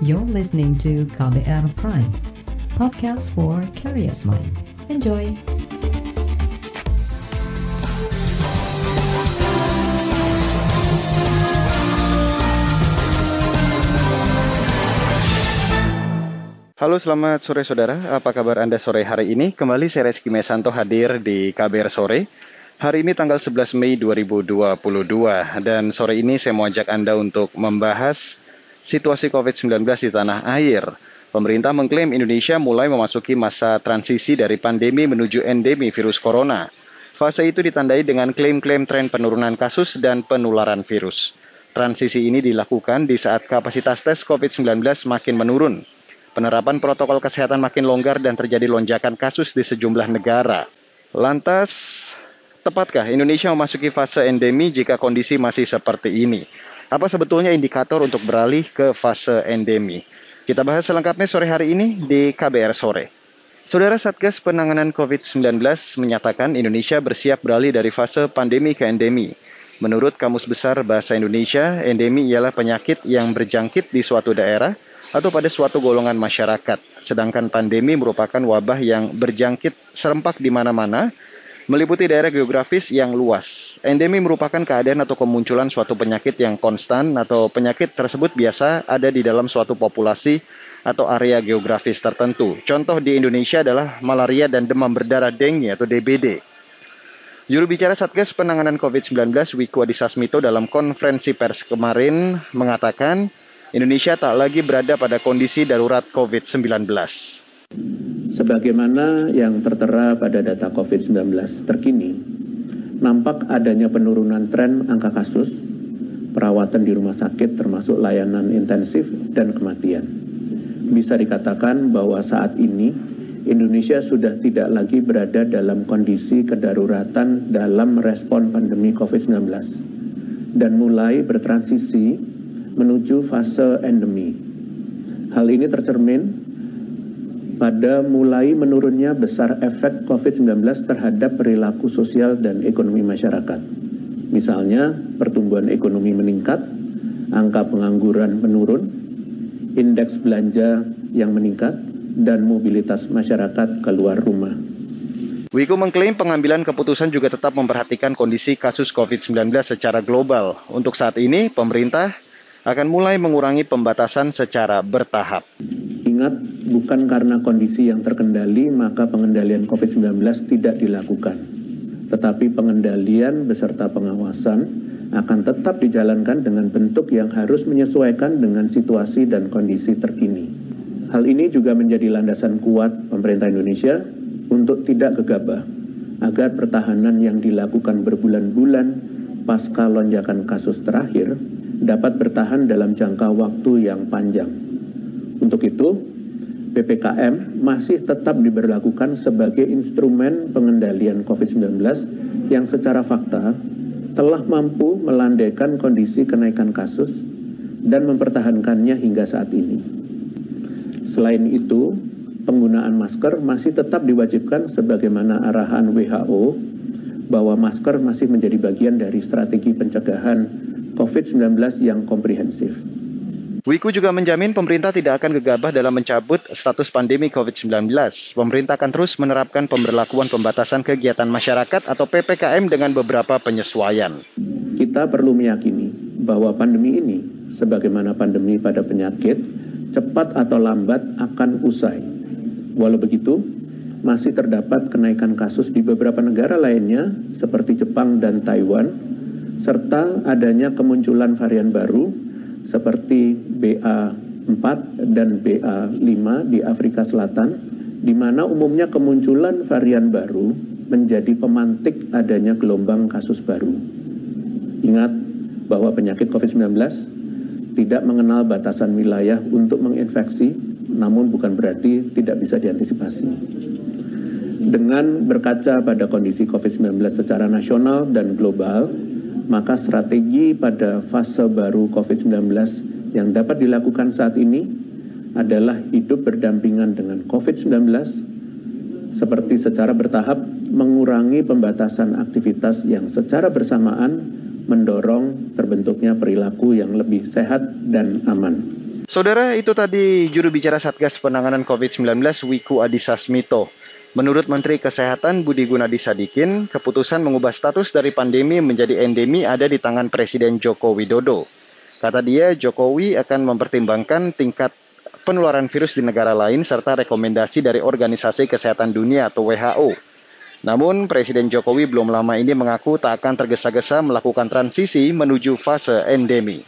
You're listening to KBR Prime, podcast for curious mind. Enjoy! Halo selamat sore saudara, apa kabar Anda sore hari ini? Kembali saya Reski Mesanto hadir di KBR Sore. Hari ini tanggal 11 Mei 2022 dan sore ini saya mau ajak Anda untuk membahas situasi COVID-19 di tanah air. Pemerintah mengklaim Indonesia mulai memasuki masa transisi dari pandemi menuju endemi virus corona. Fase itu ditandai dengan klaim-klaim tren penurunan kasus dan penularan virus. Transisi ini dilakukan di saat kapasitas tes COVID-19 makin menurun Penerapan protokol kesehatan makin longgar dan terjadi lonjakan kasus di sejumlah negara. Lantas, tepatkah Indonesia memasuki fase endemi jika kondisi masih seperti ini? Apa sebetulnya indikator untuk beralih ke fase endemi? Kita bahas selengkapnya sore hari ini di KBR Sore. Saudara Satgas Penanganan COVID-19 menyatakan Indonesia bersiap beralih dari fase pandemi ke endemi. Menurut Kamus Besar Bahasa Indonesia, endemi ialah penyakit yang berjangkit di suatu daerah atau pada suatu golongan masyarakat. Sedangkan pandemi merupakan wabah yang berjangkit serempak di mana-mana, meliputi daerah geografis yang luas. Endemi merupakan keadaan atau kemunculan suatu penyakit yang konstan atau penyakit tersebut biasa ada di dalam suatu populasi atau area geografis tertentu. Contoh di Indonesia adalah malaria dan demam berdarah dengue atau DBD. Juru bicara Satgas Penanganan COVID-19 Wiku Adhisa Smito dalam konferensi pers kemarin mengatakan Indonesia tak lagi berada pada kondisi darurat COVID-19. Sebagaimana yang tertera pada data COVID-19 terkini, nampak adanya penurunan tren angka kasus, perawatan di rumah sakit termasuk layanan intensif dan kematian. Bisa dikatakan bahwa saat ini Indonesia sudah tidak lagi berada dalam kondisi kedaruratan dalam respon pandemi COVID-19 dan mulai bertransisi menuju fase endemi. Hal ini tercermin pada mulai menurunnya besar efek COVID-19 terhadap perilaku sosial dan ekonomi masyarakat. Misalnya, pertumbuhan ekonomi meningkat, angka pengangguran menurun, indeks belanja yang meningkat, dan mobilitas masyarakat keluar rumah. Wiku mengklaim pengambilan keputusan juga tetap memperhatikan kondisi kasus COVID-19 secara global. Untuk saat ini, pemerintah akan mulai mengurangi pembatasan secara bertahap. Ingat, bukan karena kondisi yang terkendali maka pengendalian COVID-19 tidak dilakukan. Tetapi pengendalian beserta pengawasan akan tetap dijalankan dengan bentuk yang harus menyesuaikan dengan situasi dan kondisi terkini. Hal ini juga menjadi landasan kuat pemerintah Indonesia untuk tidak gegabah agar pertahanan yang dilakukan berbulan-bulan pasca lonjakan kasus terakhir dapat bertahan dalam jangka waktu yang panjang. Untuk itu, PPKM masih tetap diberlakukan sebagai instrumen pengendalian COVID-19 yang secara fakta telah mampu melandaikan kondisi kenaikan kasus dan mempertahankannya hingga saat ini. Selain itu, penggunaan masker masih tetap diwajibkan sebagaimana arahan WHO bahwa masker masih menjadi bagian dari strategi pencegahan COVID-19 yang komprehensif. Wiku juga menjamin pemerintah tidak akan gegabah dalam mencabut status pandemi COVID-19. Pemerintah akan terus menerapkan pemberlakuan pembatasan kegiatan masyarakat atau PPKM dengan beberapa penyesuaian. Kita perlu meyakini bahwa pandemi ini, sebagaimana pandemi pada penyakit, cepat atau lambat akan usai. Walau begitu, masih terdapat kenaikan kasus di beberapa negara lainnya seperti Jepang dan Taiwan, serta adanya kemunculan varian baru seperti BA4 dan BA5 di Afrika Selatan, di mana umumnya kemunculan varian baru menjadi pemantik adanya gelombang kasus baru. Ingat bahwa penyakit COVID-19 tidak mengenal batasan wilayah untuk menginfeksi, namun bukan berarti tidak bisa diantisipasi. Dengan berkaca pada kondisi COVID-19 secara nasional dan global, maka strategi pada fase baru COVID-19 yang dapat dilakukan saat ini adalah hidup berdampingan dengan COVID-19 seperti secara bertahap mengurangi pembatasan aktivitas yang secara bersamaan mendorong terbentuknya perilaku yang lebih sehat dan aman. Saudara, itu tadi juru bicara Satgas Penanganan COVID-19 Wiku Adhisa Smito. Menurut Menteri Kesehatan Budi Gunadi Sadikin, keputusan mengubah status dari pandemi menjadi endemi ada di tangan Presiden Joko Widodo. Kata dia, Jokowi akan mempertimbangkan tingkat penularan virus di negara lain serta rekomendasi dari Organisasi Kesehatan Dunia atau WHO. Namun, Presiden Jokowi belum lama ini mengaku tak akan tergesa-gesa melakukan transisi menuju fase endemi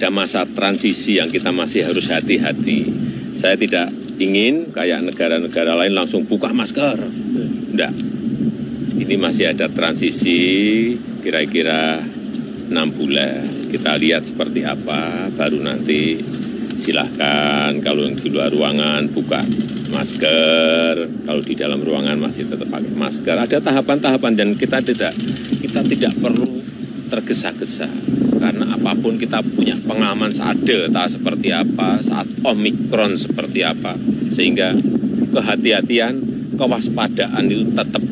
ada masa transisi yang kita masih harus hati-hati. Saya tidak ingin kayak negara-negara lain langsung buka masker. Tidak. Ini masih ada transisi kira-kira enam bulan. Kita lihat seperti apa, baru nanti silahkan kalau di luar ruangan buka masker, kalau di dalam ruangan masih tetap pakai masker. Ada tahapan-tahapan dan kita tidak kita tidak perlu tergesa-gesa karena apa pun kita punya pengalaman saat delta seperti apa, saat omikron seperti apa, sehingga kehati-hatian, kewaspadaan itu tetap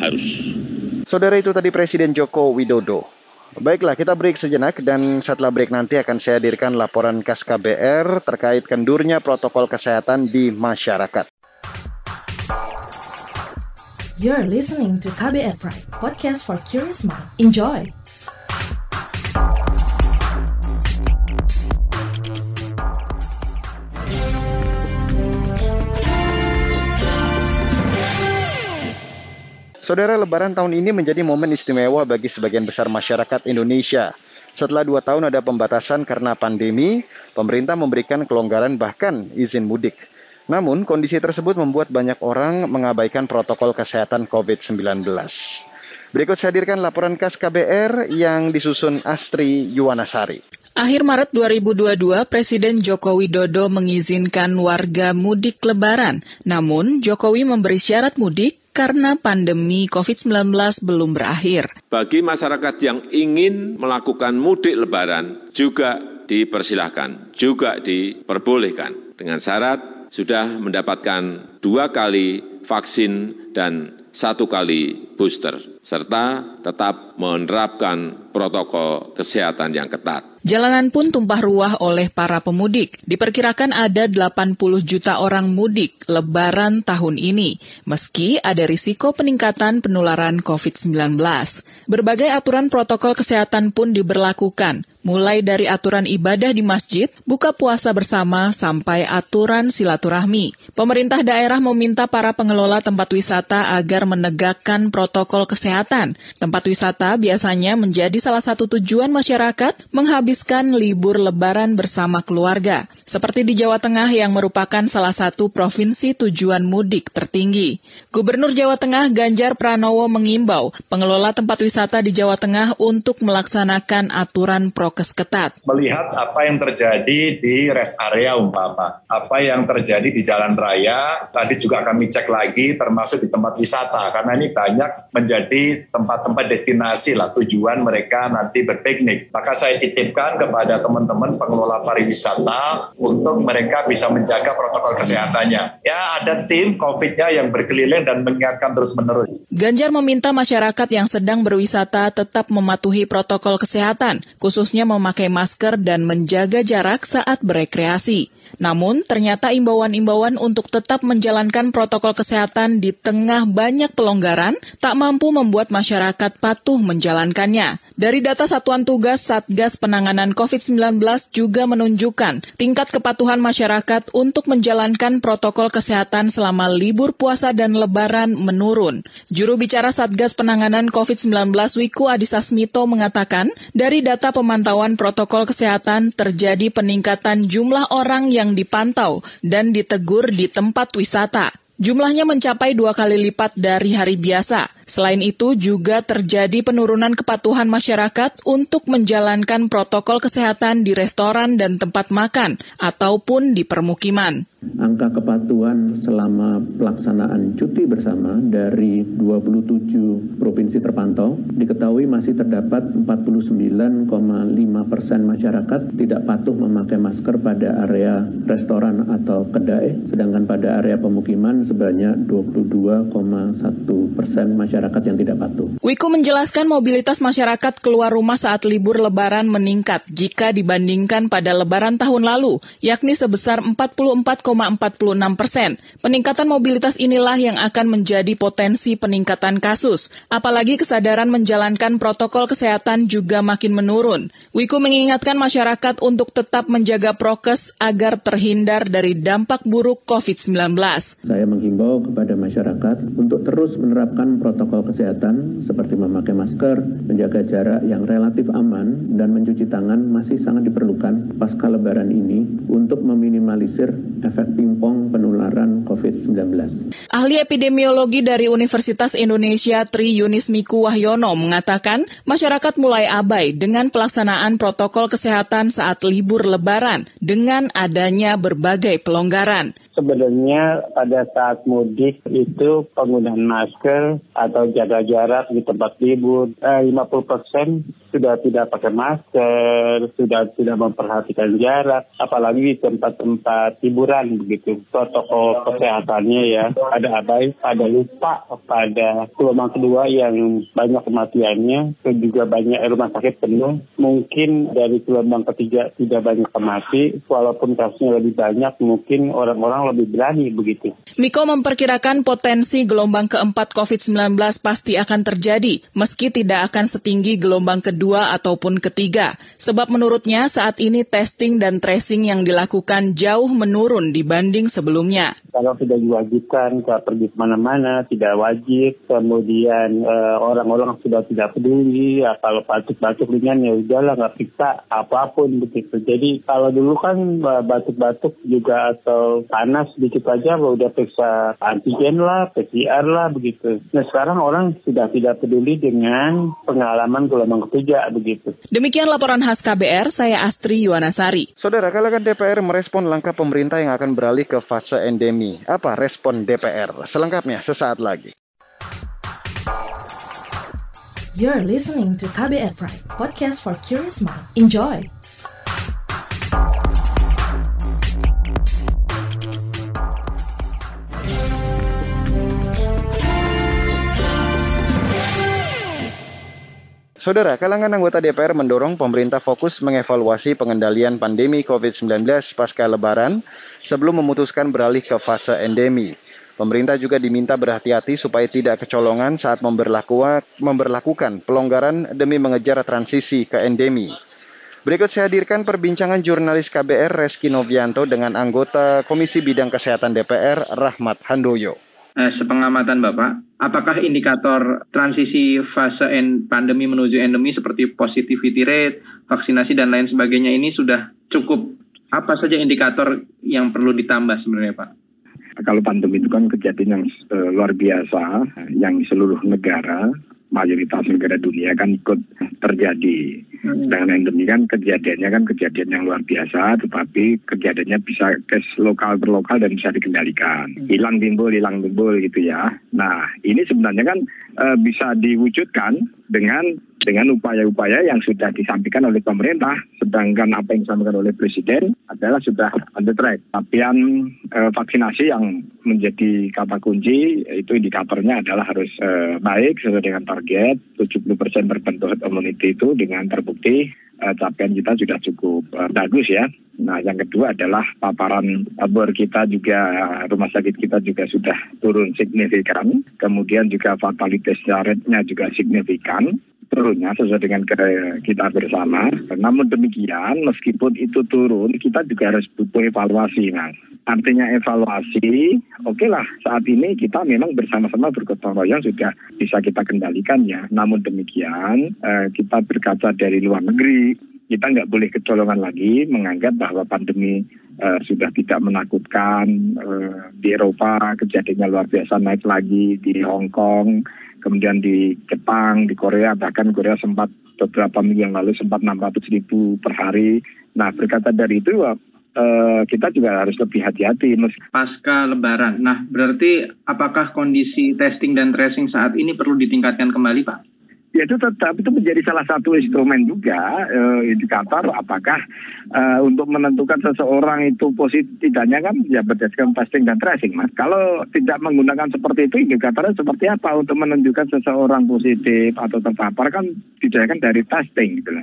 harus. Saudara itu tadi Presiden Joko Widodo. Baiklah, kita break sejenak dan setelah break nanti akan saya hadirkan laporan KAS KBR terkait kendurnya protokol kesehatan di masyarakat. You're listening to KBR Pride, podcast for curious mind. Enjoy! Saudara Lebaran tahun ini menjadi momen istimewa bagi sebagian besar masyarakat Indonesia. Setelah dua tahun ada pembatasan karena pandemi, pemerintah memberikan kelonggaran bahkan izin mudik. Namun, kondisi tersebut membuat banyak orang mengabaikan protokol kesehatan COVID-19. Berikut saya hadirkan laporan khas KBR yang disusun Astri Yuwanasari. Akhir Maret 2022, Presiden Joko Widodo mengizinkan warga mudik lebaran. Namun, Jokowi memberi syarat mudik karena pandemi COVID-19 belum berakhir. Bagi masyarakat yang ingin melakukan mudik lebaran juga dipersilahkan, juga diperbolehkan dengan syarat sudah mendapatkan dua kali vaksin dan satu kali booster, serta tetap menerapkan protokol kesehatan yang ketat. Jalanan pun tumpah ruah oleh para pemudik. Diperkirakan ada 80 juta orang mudik lebaran tahun ini, meski ada risiko peningkatan penularan COVID-19. Berbagai aturan protokol kesehatan pun diberlakukan, mulai dari aturan ibadah di masjid, buka puasa bersama, sampai aturan silaturahmi. Pemerintah daerah meminta para pengelola tempat wisata agar menegakkan protokol kesehatan. Tempat wisata biasanya menjadi salah satu tujuan masyarakat menghabiskan libur lebaran bersama keluarga, seperti di Jawa Tengah yang merupakan salah satu provinsi tujuan mudik tertinggi. Gubernur Jawa Tengah Ganjar Pranowo mengimbau pengelola tempat wisata di Jawa Tengah untuk melaksanakan aturan prokes ketat. Melihat apa yang terjadi di rest area umpama, apa yang terjadi di jalan raya, tadi juga kami cek lagi termasuk di tempat wisata, karena ini banyak menjadi tempat-tempat destinasi lah tujuan mereka nanti berpiknik. Maka saya titipkan kepada teman-teman pengelola pariwisata untuk mereka bisa menjaga protokol kesehatannya. Ya ada tim COVID-nya yang berkeliling dan mengingatkan terus-menerus. Ganjar meminta masyarakat yang sedang berwisata tetap mematuhi protokol kesehatan, khususnya memakai masker dan menjaga jarak saat berekreasi. Namun, ternyata imbauan-imbauan untuk tetap menjalankan protokol kesehatan di tengah banyak pelonggaran tak mampu membuat masyarakat patuh menjalankannya. Dari data Satuan Tugas Satgas Penanganan COVID-19 juga menunjukkan tingkat kepatuhan masyarakat untuk menjalankan protokol kesehatan selama libur puasa dan lebaran menurun. Juru bicara Satgas Penanganan COVID-19 Wiku Adhisa Smito mengatakan, dari data pemantauan protokol kesehatan terjadi peningkatan jumlah orang yang dipantau dan ditegur di tempat wisata. Jumlahnya mencapai dua kali lipat dari hari biasa. Selain itu, juga terjadi penurunan kepatuhan masyarakat untuk menjalankan protokol kesehatan di restoran dan tempat makan, ataupun di permukiman. Angka kepatuhan selama pelaksanaan cuti bersama dari 27 provinsi terpantau diketahui masih terdapat 49,5 persen masyarakat tidak patuh memakai masker pada area restoran atau kedai, sedangkan pada area pemukiman sebanyak 22,1 persen masyarakat masyarakat yang tidak patuh. Wiku menjelaskan mobilitas masyarakat keluar rumah saat libur lebaran meningkat jika dibandingkan pada lebaran tahun lalu, yakni sebesar 44,46 persen. Peningkatan mobilitas inilah yang akan menjadi potensi peningkatan kasus, apalagi kesadaran menjalankan protokol kesehatan juga makin menurun. Wiku mengingatkan masyarakat untuk tetap menjaga prokes agar terhindar dari dampak buruk COVID-19. Saya menghimbau kepada masyarakat untuk terus menerapkan protokol kesehatan seperti memakai masker, menjaga jarak yang relatif aman, dan mencuci tangan masih sangat diperlukan pasca lebaran ini untuk meminimalisir efek pingpong penularan COVID-19. Ahli epidemiologi dari Universitas Indonesia Tri Yunis Miku Wahyono mengatakan masyarakat mulai abai dengan pelaksanaan protokol kesehatan saat libur lebaran dengan adanya berbagai pelonggaran sebenarnya pada saat mudik itu penggunaan masker atau jaga jarak di tempat libur eh, 50 persen sudah tidak pakai masker, sudah tidak memperhatikan jarak, apalagi di tempat-tempat hiburan begitu. Protokol kesehatannya ya, ada abai, ada lupa pada gelombang kedua yang banyak kematiannya, dan juga banyak rumah sakit penuh. Mungkin dari gelombang ketiga tidak banyak kemati, walaupun kasusnya lebih banyak, mungkin orang-orang lebih berani begitu. Miko memperkirakan potensi gelombang keempat COVID-19 pasti akan terjadi, meski tidak akan setinggi gelombang kedua kedua ataupun ketiga. Sebab menurutnya saat ini testing dan tracing yang dilakukan jauh menurun dibanding sebelumnya kalau tidak diwajibkan ke pergi ke mana-mana, tidak wajib, kemudian uh, orang-orang sudah tidak peduli, ya, kalau batuk-batuk ringan ya udahlah nggak periksa apa pun begitu. Jadi kalau dulu kan batuk-batuk juga atau panas sedikit aja udah periksa antigen lah, PCR lah begitu. Nah sekarang orang sudah tidak peduli dengan pengalaman gelombang ketiga begitu. Demikian laporan khas KBR, saya Astri Yuwanasari. Saudara, kalangan DPR merespon langkah pemerintah yang akan beralih ke fase endemi. Apa respon DPR? Selengkapnya sesaat lagi. You're listening to KBR Pride, podcast for curious mind. Enjoy! Saudara, kalangan anggota DPR mendorong pemerintah fokus mengevaluasi pengendalian pandemi COVID-19 pasca lebaran sebelum memutuskan beralih ke fase endemi. Pemerintah juga diminta berhati-hati supaya tidak kecolongan saat memberlakukan pelonggaran demi mengejar transisi ke endemi. Berikut saya hadirkan perbincangan jurnalis KBR Reski Novianto dengan anggota Komisi Bidang Kesehatan DPR Rahmat Handoyo. Eh, sepengamatan Bapak, apakah indikator transisi fase pandemi menuju endemi seperti positivity rate, vaksinasi dan lain sebagainya ini sudah cukup? Apa saja indikator yang perlu ditambah sebenarnya Pak? Kalau pandemi itu kan kejadian yang uh, luar biasa, yang seluruh negara, mayoritas negara dunia kan ikut terjadi. Hmm. Dengan endemi kan kejadiannya kan kejadian yang luar biasa, tetapi kejadiannya bisa ke lokal berlokal dan bisa dikendalikan. Hmm. Hilang timbul, hilang timbul gitu ya. Nah ini sebenarnya kan e, bisa diwujudkan dengan dengan upaya-upaya yang sudah disampaikan oleh pemerintah. Sedangkan apa yang disampaikan oleh Presiden adalah sudah on the track. Capaian e, vaksinasi yang menjadi kata kunci itu indikatornya adalah harus e, baik sesuai dengan target 70% berbentuk immunity itu dengan terbukti e, capaian kita sudah cukup e, bagus ya. Nah, yang kedua adalah paparan bor kita juga rumah sakit kita juga sudah turun signifikan. Kemudian juga fatalitas rate-nya juga signifikan turunnya sesuai dengan kita bersama. Namun demikian, meskipun itu turun, kita juga harus butuh evaluasi, mas. Artinya evaluasi, oke lah saat ini kita memang bersama-sama bergotong royong sudah bisa kita kendalikan ya. Namun demikian, eh, kita berkaca dari luar negeri, kita nggak boleh kecolongan lagi menganggap bahwa pandemi uh, sudah tidak menakutkan uh, di Eropa kejadiannya luar biasa naik lagi di Hong Kong kemudian di Jepang, di Korea, bahkan Korea sempat beberapa minggu yang lalu sempat 600 ribu per hari. Nah berkata dari itu uh, kita juga harus lebih hati-hati. Pasca Lebaran, nah berarti apakah kondisi testing dan tracing saat ini perlu ditingkatkan kembali Pak? Ya itu tetap itu menjadi salah satu instrumen juga uh, indikator apakah uh, untuk menentukan seseorang itu positif tidaknya kan ya berdasarkan testing dan tracing mas. Kalau tidak menggunakan seperti itu indikatornya seperti apa untuk menunjukkan seseorang positif atau terpapar kan didasarkan dari testing gitu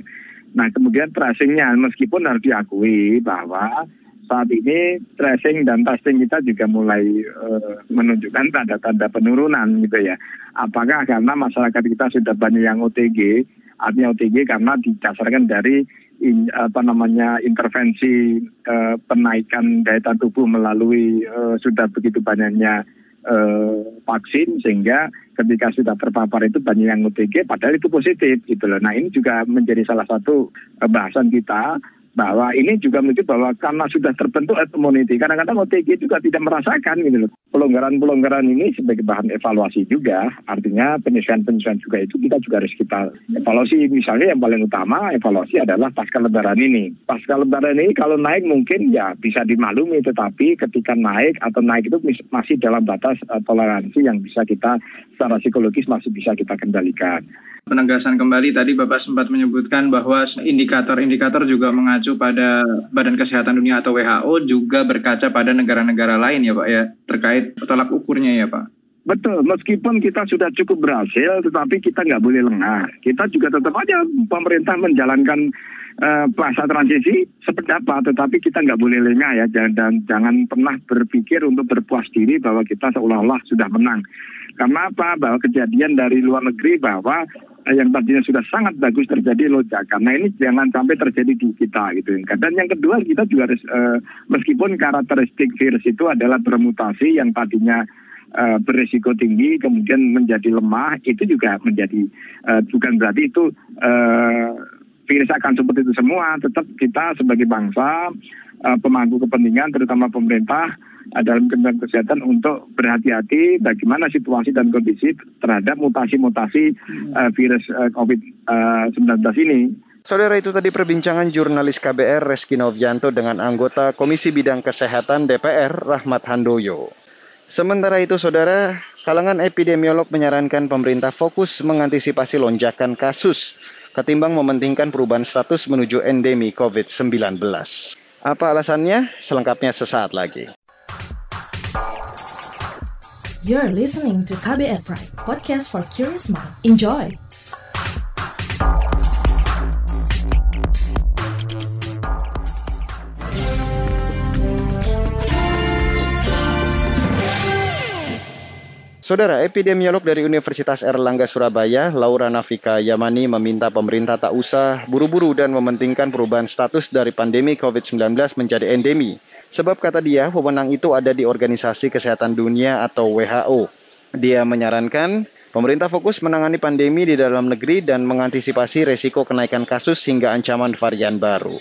Nah kemudian tracingnya meskipun harus diakui bahwa saat ini tracing dan testing kita juga mulai uh, menunjukkan tanda-tanda penurunan gitu ya. Apakah karena masyarakat kita sudah banyak yang OTG, artinya OTG karena didasarkan dari in, apa namanya intervensi uh, penaikan daya tahan tubuh melalui uh, sudah begitu banyaknya uh, vaksin sehingga ketika sudah terpapar itu banyak yang OTG padahal itu positif gitu loh. Nah ini juga menjadi salah satu bahasan kita bahwa ini juga menunjukkan bahwa karena sudah terbentuk herd immunity, kadang-kadang OTG juga tidak merasakan gitu loh. Pelonggaran-pelonggaran ini sebagai bahan evaluasi juga, artinya penyesuaian-penyesuaian juga itu kita juga harus kita evaluasi. Misalnya yang paling utama evaluasi adalah pasca lebaran ini. Pasca lebaran ini kalau naik mungkin ya bisa dimaklumi, tetapi ketika naik atau naik itu masih dalam batas uh, toleransi yang bisa kita secara psikologis masih bisa kita kendalikan. Penegasan kembali tadi Bapak sempat menyebutkan bahwa indikator-indikator juga mengacu pada Badan Kesehatan Dunia atau WHO juga berkaca pada negara-negara lain ya Pak ya terkait tolak ukurnya ya Pak. Betul, meskipun kita sudah cukup berhasil, tetapi kita nggak boleh lengah. Kita juga tetap aja pemerintah menjalankan uh, transisi seperti apa, tetapi kita nggak boleh lengah ya, dan, dan jangan pernah berpikir untuk berpuas diri bahwa kita seolah-olah sudah menang. Karena apa? Bahwa kejadian dari luar negeri bahwa yang tadinya sudah sangat bagus terjadi lonjakan. Nah ini jangan sampai terjadi di kita gitu. Dan yang kedua kita juga harus uh, meskipun karakteristik virus itu adalah bermutasi yang tadinya uh, berisiko tinggi kemudian menjadi lemah itu juga menjadi uh, bukan berarti itu virus akan seperti itu semua. Tetap kita sebagai bangsa pemangku kepentingan terutama pemerintah dalam kementerian kesehatan untuk berhati-hati bagaimana situasi dan kondisi terhadap mutasi-mutasi uh, virus uh, COVID-19 ini. Saudara itu tadi perbincangan jurnalis KBR Reski Novianto dengan anggota Komisi Bidang Kesehatan DPR Rahmat Handoyo. Sementara itu, saudara, kalangan epidemiolog menyarankan pemerintah fokus mengantisipasi lonjakan kasus ketimbang mementingkan perubahan status menuju endemi COVID-19. Apa alasannya? Selengkapnya sesaat lagi. You're listening to KBR Pride, podcast for curious mind. Enjoy! Saudara epidemiolog dari Universitas Erlangga Surabaya, Laura Nafika Yamani meminta pemerintah tak usah buru-buru dan mementingkan perubahan status dari pandemi COVID-19 menjadi endemi. Sebab kata dia, wewenang itu ada di Organisasi Kesehatan Dunia atau WHO. Dia menyarankan pemerintah fokus menangani pandemi di dalam negeri dan mengantisipasi resiko kenaikan kasus hingga ancaman varian baru.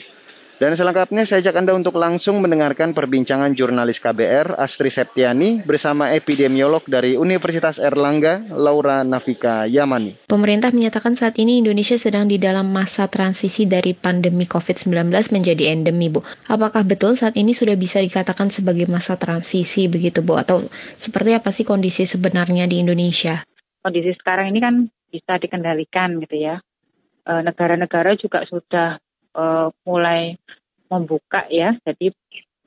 Dan selengkapnya saya ajak Anda untuk langsung mendengarkan perbincangan jurnalis KBR Astri Septiani bersama epidemiolog dari Universitas Erlangga, Laura Nafika Yamani. Pemerintah menyatakan saat ini Indonesia sedang di dalam masa transisi dari pandemi COVID-19 menjadi endemi, Bu. Apakah betul saat ini sudah bisa dikatakan sebagai masa transisi begitu, Bu? Atau seperti apa sih kondisi sebenarnya di Indonesia? Kondisi sekarang ini kan bisa dikendalikan gitu ya. Eh, negara-negara juga sudah uh, mulai membuka ya. Jadi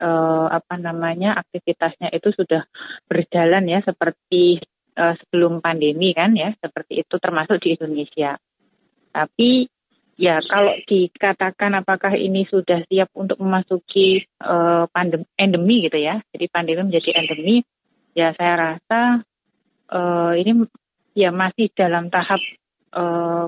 uh, apa namanya aktivitasnya itu sudah berjalan ya seperti uh, sebelum pandemi kan ya, seperti itu termasuk di Indonesia. Tapi ya kalau dikatakan apakah ini sudah siap untuk memasuki uh, pandemi endemi gitu ya. Jadi pandemi menjadi endemi ya saya rasa uh, ini ya masih dalam tahap uh,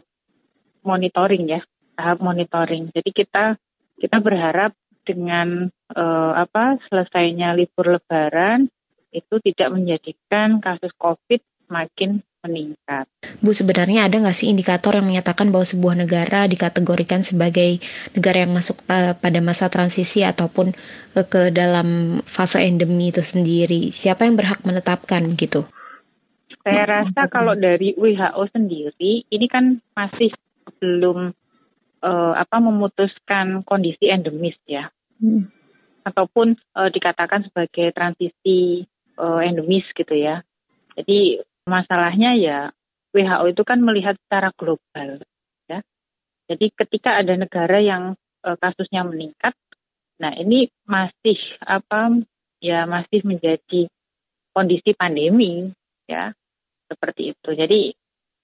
monitoring ya tahap monitoring. Jadi kita kita berharap dengan uh, apa selesainya libur Lebaran itu tidak menjadikan kasus COVID makin meningkat. Bu, sebenarnya ada nggak sih indikator yang menyatakan bahwa sebuah negara dikategorikan sebagai negara yang masuk pada masa transisi ataupun ke, ke dalam fase endemi itu sendiri? Siapa yang berhak menetapkan gitu? Saya rasa kalau dari WHO sendiri, ini kan masih belum uh, apa memutuskan kondisi endemis ya, hmm. ataupun uh, dikatakan sebagai transisi uh, endemis gitu ya. Jadi masalahnya ya WHO itu kan melihat secara global, ya. Jadi ketika ada negara yang uh, kasusnya meningkat, nah ini masih apa ya masih menjadi kondisi pandemi, ya seperti itu. Jadi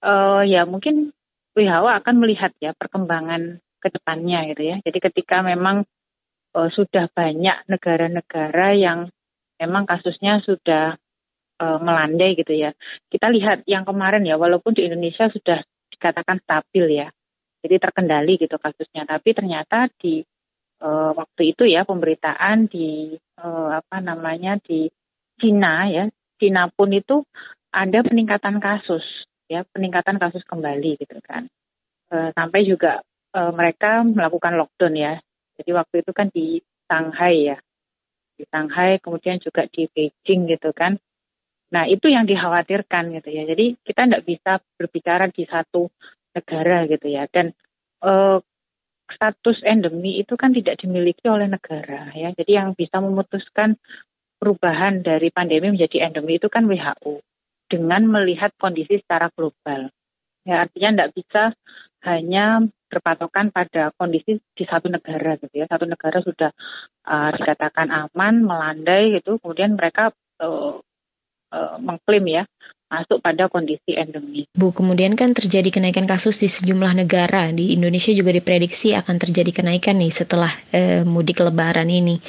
uh, ya mungkin WHO akan melihat ya perkembangan ke depannya gitu ya. Jadi ketika memang uh, sudah banyak negara-negara yang memang kasusnya sudah uh, melandai gitu ya. Kita lihat yang kemarin ya, walaupun di Indonesia sudah dikatakan stabil ya, jadi terkendali gitu kasusnya. Tapi ternyata di uh, waktu itu ya pemberitaan di uh, apa namanya di Cina ya, Cina pun itu ada peningkatan kasus ya, peningkatan kasus kembali gitu kan. Uh, sampai juga uh, mereka melakukan lockdown ya. Jadi waktu itu kan di Shanghai ya, di Shanghai, kemudian juga di Beijing gitu kan. Nah itu yang dikhawatirkan gitu ya. Jadi kita tidak bisa berbicara di satu negara gitu ya. Dan eh, status endemi itu kan tidak dimiliki oleh negara ya. Jadi yang bisa memutuskan perubahan dari pandemi menjadi endemi itu kan WHO dengan melihat kondisi secara global. Ya artinya tidak bisa hanya berpatokan pada kondisi di satu negara gitu ya. Satu negara sudah uh, dikatakan aman, melandai gitu, kemudian mereka uh, mengklaim ya masuk pada kondisi endemi. Bu, kemudian kan terjadi kenaikan kasus di sejumlah negara. Di Indonesia juga diprediksi akan terjadi kenaikan nih setelah uh, mudik lebaran ini.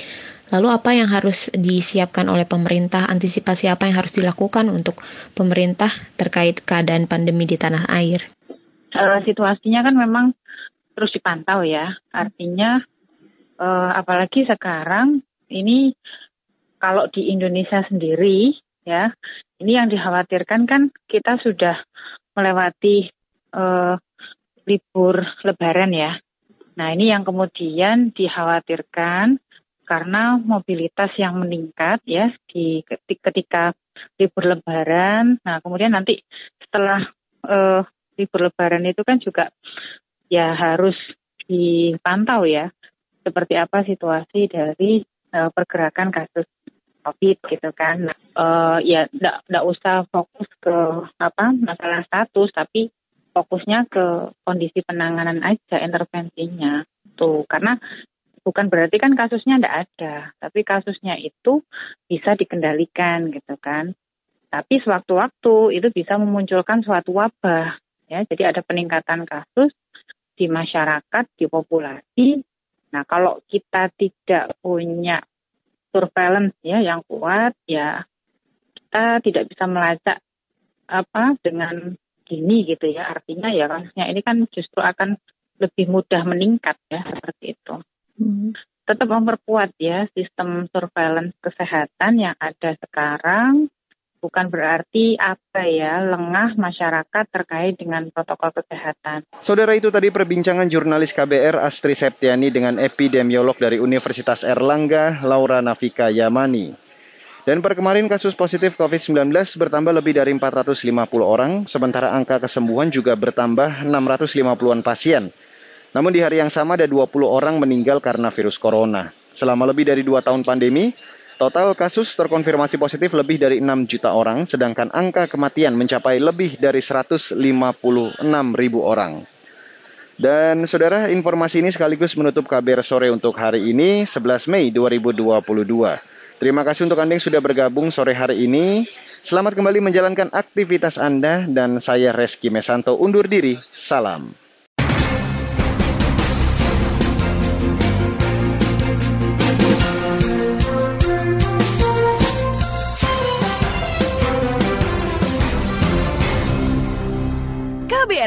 Lalu apa yang harus disiapkan oleh pemerintah? Antisipasi apa yang harus dilakukan untuk pemerintah terkait keadaan pandemi di tanah air? Uh, situasinya kan memang terus dipantau ya. Artinya uh, apalagi sekarang ini kalau di Indonesia sendiri ya, ini yang dikhawatirkan kan kita sudah melewati uh, libur Lebaran ya. Nah ini yang kemudian dikhawatirkan karena mobilitas yang meningkat ya di ketika libur Lebaran. Nah kemudian nanti setelah uh, libur Lebaran itu kan juga ya harus dipantau ya seperti apa situasi dari uh, pergerakan kasus COVID gitu kan. Uh, ya tidak usah fokus ke apa masalah status tapi fokusnya ke kondisi penanganan aja intervensinya tuh karena bukan berarti kan kasusnya tidak ada tapi kasusnya itu bisa dikendalikan gitu kan tapi sewaktu-waktu itu bisa memunculkan suatu wabah ya jadi ada peningkatan kasus di masyarakat, di populasi. Nah, kalau kita tidak punya surveillance ya yang kuat, ya kita tidak bisa melacak apa dengan gini gitu ya. Artinya ya kasusnya ini kan justru akan lebih mudah meningkat ya seperti itu. Hmm. Tetap memperkuat ya sistem surveillance kesehatan yang ada sekarang bukan berarti apa ya lengah masyarakat terkait dengan protokol kesehatan. Saudara itu tadi perbincangan jurnalis KBR Astri Septiani dengan epidemiolog dari Universitas Erlangga Laura Nafika Yamani. Dan per kemarin kasus positif COVID-19 bertambah lebih dari 450 orang, sementara angka kesembuhan juga bertambah 650-an pasien. Namun di hari yang sama ada 20 orang meninggal karena virus corona. Selama lebih dari dua tahun pandemi, Total kasus terkonfirmasi positif lebih dari 6 juta orang, sedangkan angka kematian mencapai lebih dari 156 ribu orang. Dan saudara, informasi ini sekaligus menutup kabar sore untuk hari ini, 11 Mei 2022. Terima kasih untuk Anda yang sudah bergabung sore hari ini. Selamat kembali menjalankan aktivitas Anda dan saya Reski Mesanto undur diri. Salam.